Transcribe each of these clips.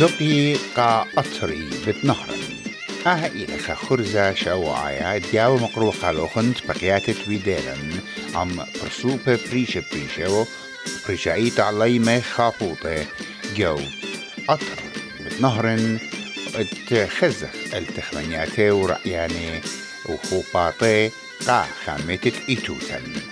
زقي قا أطري بتنهرن آه إلى خرزة شوعايا دياو مقروقة لوخنت بقياتت بيديرن عم برسوبة بريشة بريشة بريشايت علي ما خافوطة جو أطر بتنهرن اتخزخ التخمنياتي ورأياني وخوباطي قا خامتت إيتوتن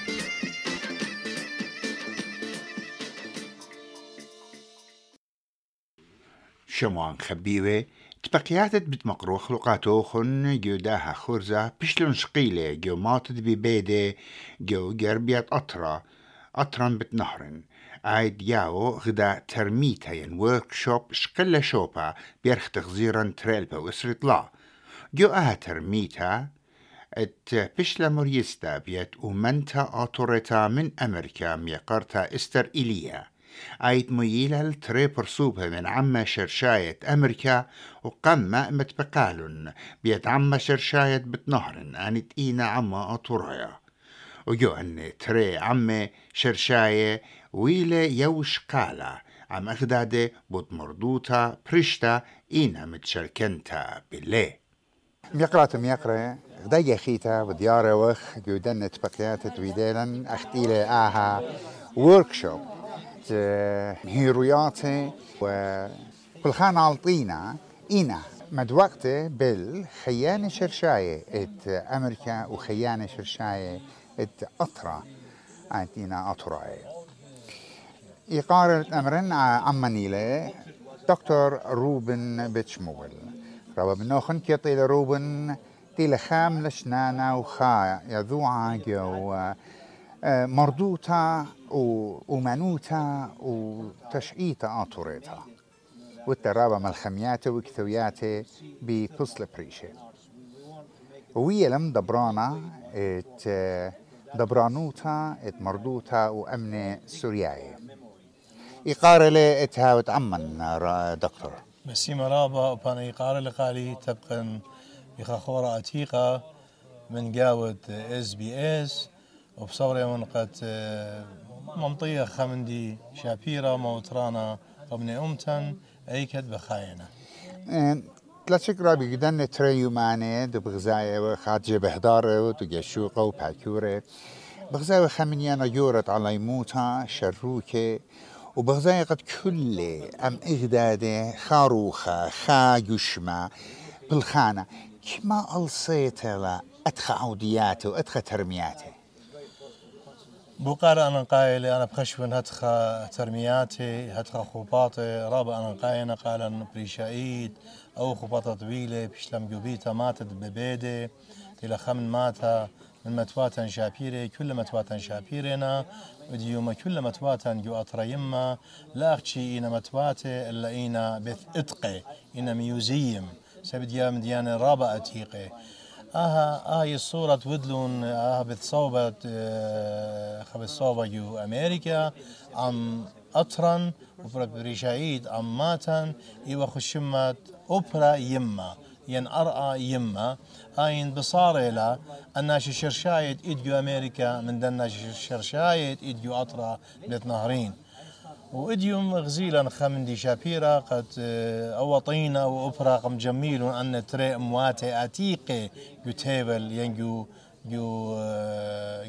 شموان خبيوة تبقياتت بتمقروخ لقاتوخن جوداها خرزة بشلون شقيلة جو ماتت ببيدة جو جربيات أطرة أطرا بتنهرن عايد ياو غدا ترميتا ين ورك شوب شقلة شوبا بيرخ تغزيرا تريلبا وسرطلا جو أها ترميتا ات بشلا موريستا بيت ومنتا أوتوريتا من أمريكا ميقرتا استر إليا عيد مييلة التري برسوبها من عما شرشاية أمريكا وقمة متبقالن بيت عما شرشاية بتنهرن أنت إينا عما أطوريا وجو أن تري عما شرشاية ويلة يوش قالا عم أخدادة بود مردوتا برشتا إينا متشركنتا بالله ميقرات ميقرة غدا خيتا بديارة وخ جودن تبقيات تويدالن أختيلة آها وركشوب هيروياتي وبالخان عالطينا إينا. مد وقته بالخيانة شرشاية إت أمريكا وخيانة شرشاية إت أطرا. عندنا أطراي إقارة أمرن عمانيلة دكتور روبن بتشمول ربا بنوخن كيطيل روبن تيل خام لشنانا وخا يذوعا جو. مردوتا ومنوتا وتشعيتا آطوريتا والترابة ملخمياته وكثوياته بكسل بريشة ويا لم دبرانا ات دبرانوتا ات مردوتا وأمن سورياي إقارة لي اتهاوت عمن دكتور مسي مرابا وبانا إقارة لقالي تبقى بخخورة عتيقة من جاود اس بي اس. وبصوري من قد منطية خمندي شابيرة موترانا ابن أمتن أيكد بخاينة. لا شكرا بجدن تريو ماني دو بغزاية وخاتجة بهدارة وتجشوقة وباكورة بغزاية خمنيانا جورت على يموتا شروكة وبغزاية قد كل أم إغدادة خاروخة خا جشمة بالخانة. كما ألصيتها أدخى عودياته وأدخى ترمياته. بوقار أنا قايل أنا بخشون هتخا ترمياتي هتخا خوباتي رابع أنا قايل قال بريشايد أو خوباطة طويلة بشلم جوبيتا ماتت ببيدة تلا خمن ماتا من متواتا شابيرة كل متواتا شابيرنا وديوما كل متواتا جو أطريما لا أخشي إنا متواتا إلا إنا بث إتقي إنا ميوزيم. سبديا من ديانة رابع أتيقي آها هاي الصورة ودلون آها بتصوبة خبز صوبة جو أمريكا ام اطرن وفرق بريشايد ام ماتن ايوا خشمت اوبرا يما ين ارأى يما هاين بصار لا الناش شرشايد ايديو أمريكا من دنا شرشايد ايديو اطرا بيت نهرين وإديوم غزيلا خمندي شابيرا قد أوطينا وأبرا قم جميل أن تري أمواتي أتيقي يتيبل ينجو جو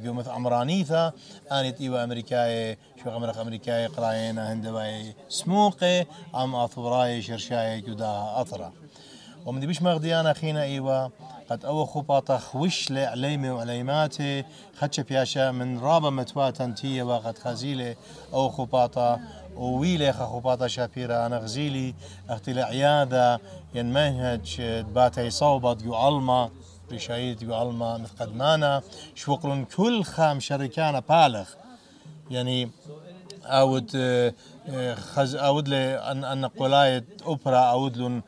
جو مثل أمرانيثا أني تيوا أمريكاي شو غمرق أمريكاي قراينا هندواي سموقي أم أثوراي شرشاي جدا أطرا ومن بيش مغديانا خينا إيوا. قد أو خباطة خوش لعليمي وعليماتي. خدش بياشا من رابا متواتا تيا وقد خزيلي أو خباطة وويلي خباطة شابيرا. أنا غزيلي. أختي العيادة ين منهج. باتي صوبت علما. رشايد يو علما. مثل قدمانا شوقلن كل خام شركانا بالغ. يعني أود خز أود لي أن أن قلاية أوبرا. أود لن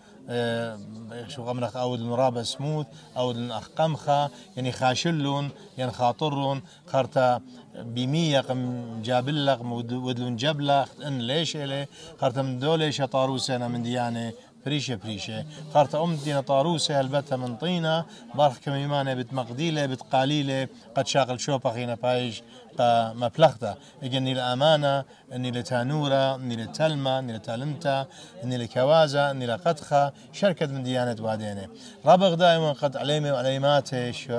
شو غمرخ أود رابا سموث أود أخ قمخة يعني خاشلون يعني خاطرون خرتا بمية قم جابلق ودلون جبلق إن ليش إلي؟ خرتا من دولة شطارو سنة من ديانة بريشة بريشة. قارت أم دينا طاروسة هلبتها من طينة بارخ كميمانة بتمقديلة بتقاليلة قد شاغل شوبا خينا بايش مبلغتا. إجني لأمانة إني لتانورة إني لتلمة إني لتالمتا إني لكوازة إني لقدخة شركة من ديانة وادينة. رابغ دائما قد عليمي وعليمات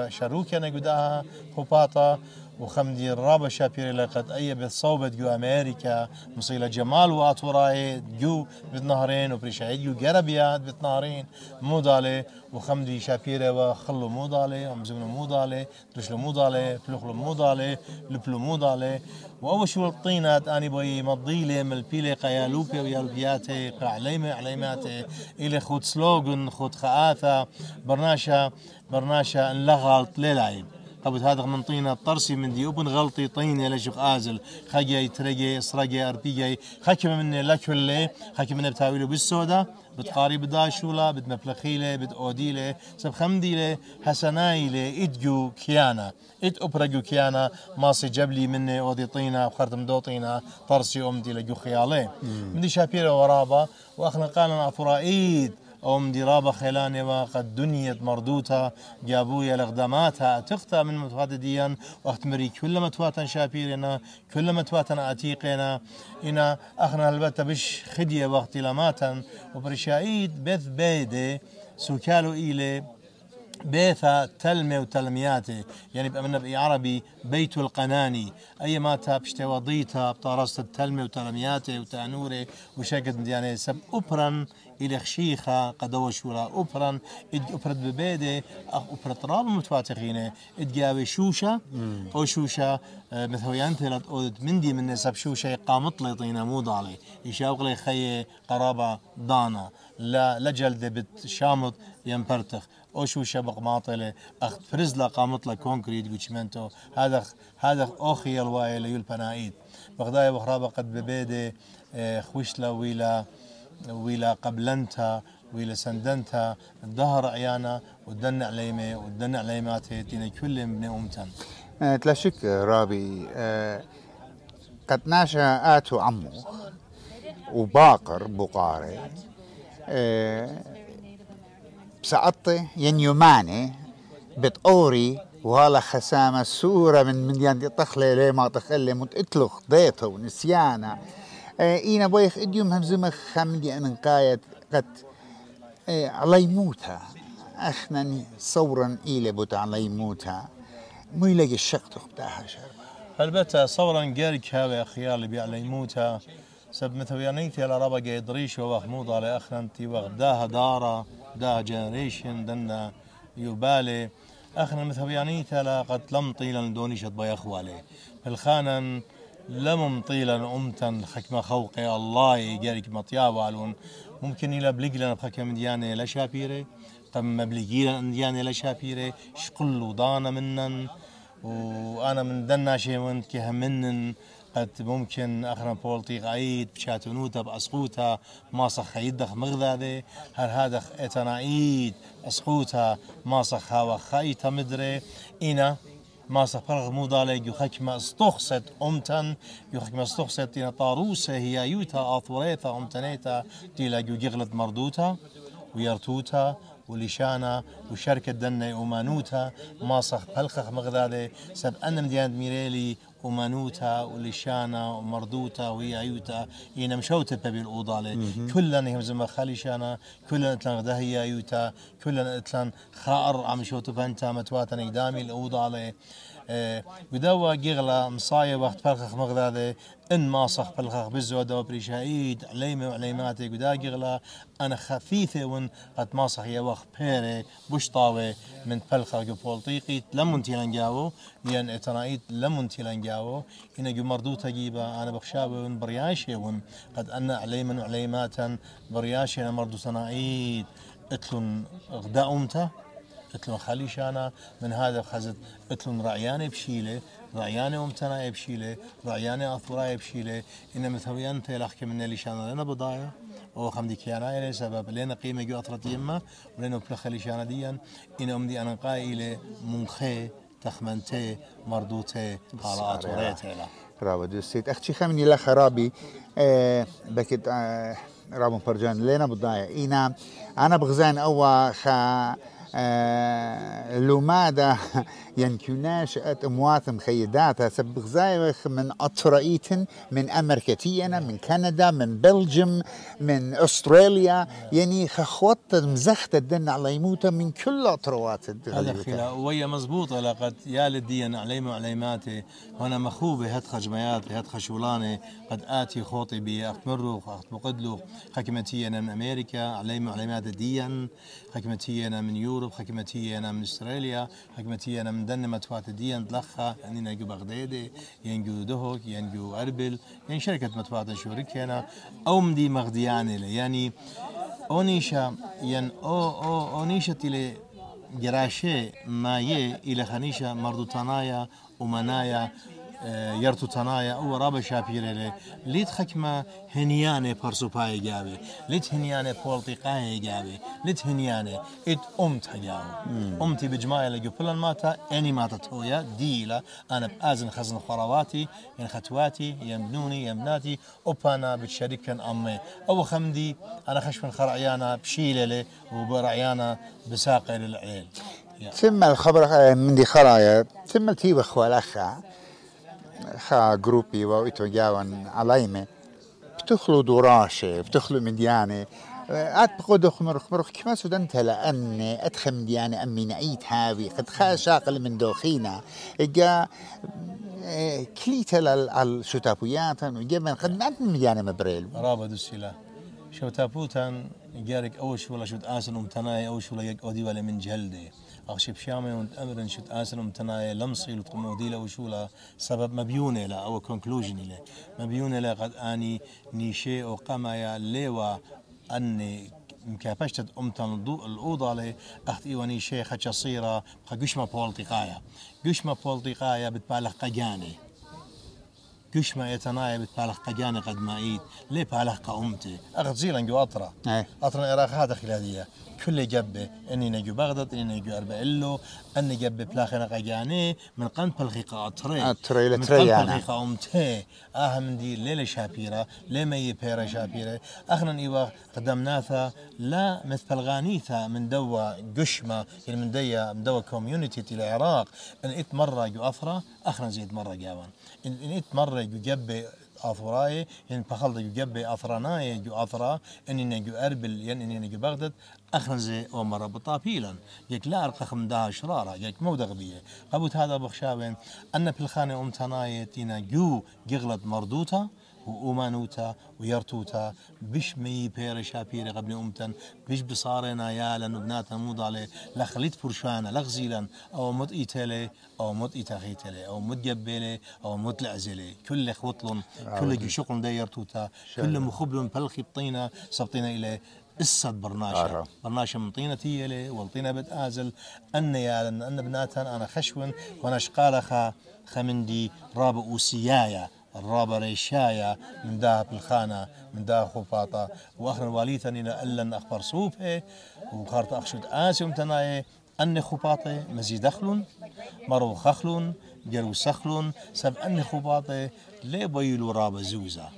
شروكي أنا قداها خباطة. وخمدي الرابع شابير لقد أي بالصوبة جو أمريكا. مصيلة جمال وأطوراي جو بالنهرين وبريشايد جو جربيات بالنهرين مودالي وخمدي شابيرة وخلو مودالي ومزمنو مودالي درشلو مودالي فلوخلو مودالي لبلو مودالي وأول شو الطينات أني بوي مضيلة من البيلة قيالوبي ويالبياتي قعليمة عليماتي إلي خود سلوغن خود خآثة برناشا برناشا انلغلط ليلايب قبل هذا من طينة طرسي من دي وبن غلطي طينة لشق آزل. خجي ترجي اسرجي أربيجي. خكم من لكل خكم من بتاويله بالسودا بتقاري بداشولا بد مفلخيله بد اوديله سب خمديله حسنايله ادجو كيانا. إد اوبرجو كيانا. ماسي جبلي مني أودي طينة وخرتم دو طينة طرسي أمدي لجو خيالي. مدي شابيره ورابا وأخنا قالنا افرائيد أم درابة خيلاني وقد دنيت مردوتا جابويا لغدماتها تختا من متواتديا وقت مري كل متواتا شابيرنا كل متواتا أتيقنا. إنا أخنا البتة بش خدية وقت لماتا. وبرشايد بث بيدي سوكالو إيلي بيثا تلمي وتلمياتي. يعني بأمنا بالعربي بيت القناني. أي ما تابشتي وضيتا بطارست التلمي وتلمياتي وتأنوري. وشكت يعني سب أبرا إلى خشيخة قدوة شورا أبرا إد أبرد ببيدي أخ أبرد راب متفاتخينة إد جاوي شوشة أو شوشة آه، مثل ينتلت أودت مندي من نسب شوشة قامت لي طينا مو ضالي يشاوق لي خي قرابة دانا. لا لجلد بتشامط ينبرتخ. أو شو شبق ماطله اخ فرزلا قامت له كونكريت وشمنتو هذا هذا أخي الوايل يول بنايد. بغداي بخرابة قد ببيدي آه، خوشلا ويلا ويلا قبلنتا ويلا سندنتا الظهر عيانا ودن عليمه ودن عليماتي تينا كل من أمتن. آه، تلاشك رابي. آه، قد ناشا آتو عمو وباقر بقاري. بسقطي ينيوماني بتقوري وهلا خسامة سورة من من يندي طخلة ليه ما تخلي متقتلخ ضيطه ونسيانة آه إينا بويخ إديوم همزمخ خمدي أن قايت قد علي موتها. أخنا صورا إيلي بوت علي موتها. مو يلاقي الشق بتاعها شربة البته صورا قارك هذا خيال اللي بيعلي موتها؟ سب مثل يانيتي على ربا قيدريش وخموض على أخنتي وغداها دارة دا جنريشن دنا يبالي اخنا مثبياني تلا قد لم طيلا دونيشت بيا أخوالي. الخانا لم طيلا امتا حكمة خوقي. الله يجارك مطيابالون ممكن إلى بلقلنا بحكم ديانة لا شابيره تم مبلغينا ديانة لا شابيره شقل ودانا منن. وأنا من دنا شيء وانت كهمنن قد ممكن اخنا بولتي عيد بشاتنوتا بأسقوتا. ماسخ يدخ مغذاذي هل هذا اتنايد أسقوتا. ماسخ هوا خايتا مدري إنا ما سفرغ مودالي يخك ما استخصت أمتن يخك ما استخصت إن طاروسة هي يوتا أثوريتا أمتنيتا تيلا يغلط مردوتا ويرتوتا ولشانا وشركة دنا ومانوتا ماسخ بلخخ مغذالي سب أنا مديان ميريلي ومانوتا ولشانا ومردوتا وهي عيوتا ينا مشوتا بابي الأوضالي كلنا هم زما خالي شانا كلنا إتلان غدا هي عيوتا كلنا إتلان خائر عم شوتو بنتا متواتا قدامي الأوضالي بدوا جيغلا مصايا وقت فرخخ مغذاذي إن ما صخ بالخخ بالزودة وبريشايد عليمة وعليماتي قدا جيغلا أنا خفيفة ون قد ما صخ يا وقت بيري بشطاوي من فلخة بولطيقي لمن تيلانجاو لأن اتنايد لمن تيلانجاو أنا جو مردوتا جيبا أنا بخشاوي ون برياشي ون. قد أنا عليما وعليماتا برياشي أنا مردو تنايد إتلون غدا امتا اتلون خليشانا من هذا خزت اتلون رعياني بشيله رعياني امتنا بشيله رعياني اثوراي بشيله ان مثويان تلاخ من اللي شانا لنا بضايا أو خمدي كيانا إلى سبب لنا قيمه جو اثرت يما ولنا بلا خليشانا ديا ان امدي أنا قايله منخي تخمنتي مردوتي قراءات وريتي برافو دوستيت أختي خمني لا خرابي آه بكت رابن برجان لينا بضايع إينا أنا بغزان أوا خا آه لو ماذا ينكوناش أت اموات مخيدات سب غزايخ من اطرائيت من امريكتينا من كندا من بلجيم من أستراليا. يعني خخوت مزخت الدن على يموت من كل خلا ويا مزبوطة لقد يا لديا عليم عليماتي وأنا مخوبة هتخ جمياتي هتخ شولاني قد آتي خوطي بي اخت مروخ أخت مقدلو. حكمتي أنا من أمريكا. عليم عليمات ديا حكمتي أنا من يوروب حكمتي أنا من أستراليا حكمتي أنا من دن متوات ديان دلخا يعني نجو بغدادي ينجو دهوك ينجو أربل يعني شركة متوات شوركينا أو مدي مغدياني يعني أونيشا ين أو أو أونيشا تلي جراشي ما يه إلى خنيشة مردو تنايا أو رابا شابيري ليت خكمة هنيانة برسوباي جابي ليت هنيانة بولتيقاي جابي ليت هنيانة ات امت هجاو امتي بجماعة لجو بلان ماتا اني ماتا تويا ديلا أنا بازن خزن خرواتي ين خطواتي ين بنوني ين بناتي اوبانا بتشاركن امي أو خمدي أنا خشفن خرعيانا بشيلة وبرعيانا بساقي للعيل ثم الخبر من دي خرايا ثم التيبخ اخا خا جروبي وإتو جاون عليمة بتخلو دراشة بتخلو مديانة قد بقود خمر خمر كما سودان تلا أني أدخل مديانة أمي نعيت هاوي قد خا شاقل من دوخينا إجا كليتا الشتابويات وجبن قد ما مديانة مبريل رابا دوسيلا شو جارك أول شو ولا شو آسن ومتناي أول شو ولا أودي ولا من جلدي أخشب شامي وأنت أمرن شت آسن ومتناي لمصي لتقمودي له وشولا سبب مبيونة لا أو كونكلوجن له مبيونة لا قد أني نيشي أو قمايا ليوا أني مكافشت أمتن الأوضة لي أخت إيواني شيخة صيرة قشمة بولتقايا. قشمة بولتقايا بتبالغ قجاني كش ما يتنايا بتبالغ قجاني قد ما إيد. ليه بالغ قومتي؟ اخذ زيلا جو اطرا اطرا العراق هذا خلاليه كل جبه إني نجو بغداد إني نجو اربعلو إني جبه بلاخنا قجاني من قن بلغيقة أطري. اطري من قن بلغيقة امتي آه من دي ليلة شابيرة ليه ما يبيرة شابيرة. اخنا إيوا قدمناثا لا مثل غانيثا من دوا قشمة يعني من ديا من دوا كوميونيتي العراق. إن إت مرة جو اثرا اخنا زيد مرة جاوان ان ات مرة جو جبة اثراي يعني بخلد جو جبة اثراناي جو اثرا إني نجو أربل يعني إني نجو بغداد اخنزي ومر بطابيلا يك لا أرقى خمدها شرارة يك مو دغبية قبوت هذا بخشابين أن بالخانة امتناية تينا جو جغلت مردوتا وأمانوتا ويرتوتا بش مي بير شابيري قبل أمتن بش بصارنا يا لنبناتا موضالي لخليت فرشانا لغزيلا أو مد إيتالي أو مد إيتاغيتالي أو مد جبيلي أو مد لعزلي كل خوطلن كل شغل دا يرتوتا كل مخبل بلخي بطينا سبطينا إليه السد برناشا. برناشا من طينة تيلي والطينة بتآزل أن يا أن بناتها أنا خشون وأنا شقالة خمندي راب أوسيايا الرابع ريشايا من داه بالخانة من داه خفاطة. وأخر واليتني إلى أخبر صوفة. وخارت أخشد آسي ومتناي أن خفاطة مزيد دخل مرو خخل جرو سخل سب أن خفاطة ليه بيلو رابا زوزا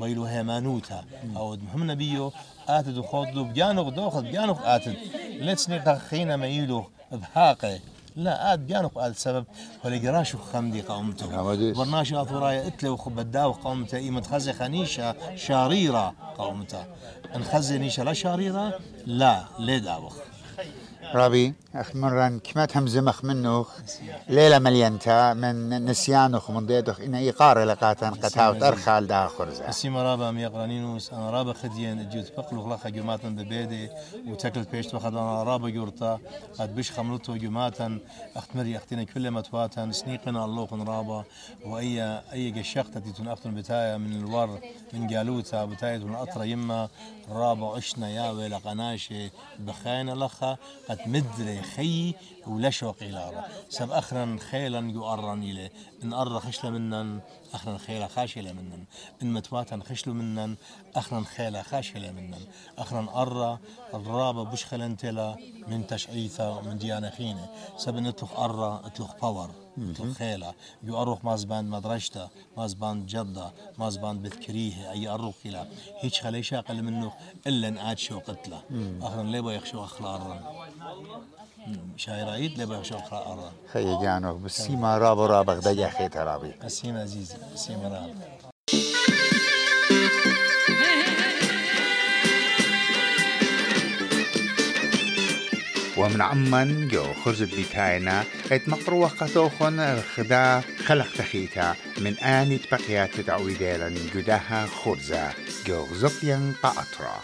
بيلو هيمانوتا. أو مهم نبيو آتد وخوض بجانو دوخد بجانو آتد. لتسني تخينا ميلو بحاقه لا آد جانو قال سبب. ولا جراشو خمدي قومته برناش اثورايا إتلي وخبداو قومته إي متخزي خنيشة شاريرة قومته انخزي نيشة لا شاريرة لا لي رابي أخ مرة كمات مخ منه ليلة مليانتا من نسيانه من ضيدخ إن إيقار لقاتا قتاو ترخال دا خرزة اسيما رابا مي قرانينوس أنا رابا خديان جوت بقلو خلاقا جماتا ببيدي وتاكل بيشت وخد أنا رابا جورتا قد بش خملتو جماتا أختمري أختنا كل متواتا سنيقنا الله رابا وأي أي قشاقتا تيتون أختن بتايا من الور من جالوتا بتايا من أطرا يما رابا عشنا يا ويلا قناشي بخاين لخا قد مدري خي ولا شوقي لارا سب أخرا خيلا يؤرن إلي. إن أر خشل منن أخرا خيلا خاشلة منن. إن متواتا خشل منن أخرا خيلا خاشلة منن. أخرا أر الرابة بش خلنتلا من تشعيثة من ديانة خينة. سب نتلخ أر إتلخ باور خيلة جو أروح مازبان مدرجته مازبان جدة مازبان بذكريه أي أروح كلا هيك خليش أقل منه إلا نقاد شو قتله. آخر ليبا يخشو أخلارا شايرايد ليبا يخشو أخلارا خي جانو بالسيما راب رابق دجا خيت رابي. السيم عزيزي السيم راب ومن عمان جو خرز بيتاينا ات مقروة قطوخن الخدا خلق تخيتا من آن بقيات تعويدالا جداها خرزة جو زقيا قاطرة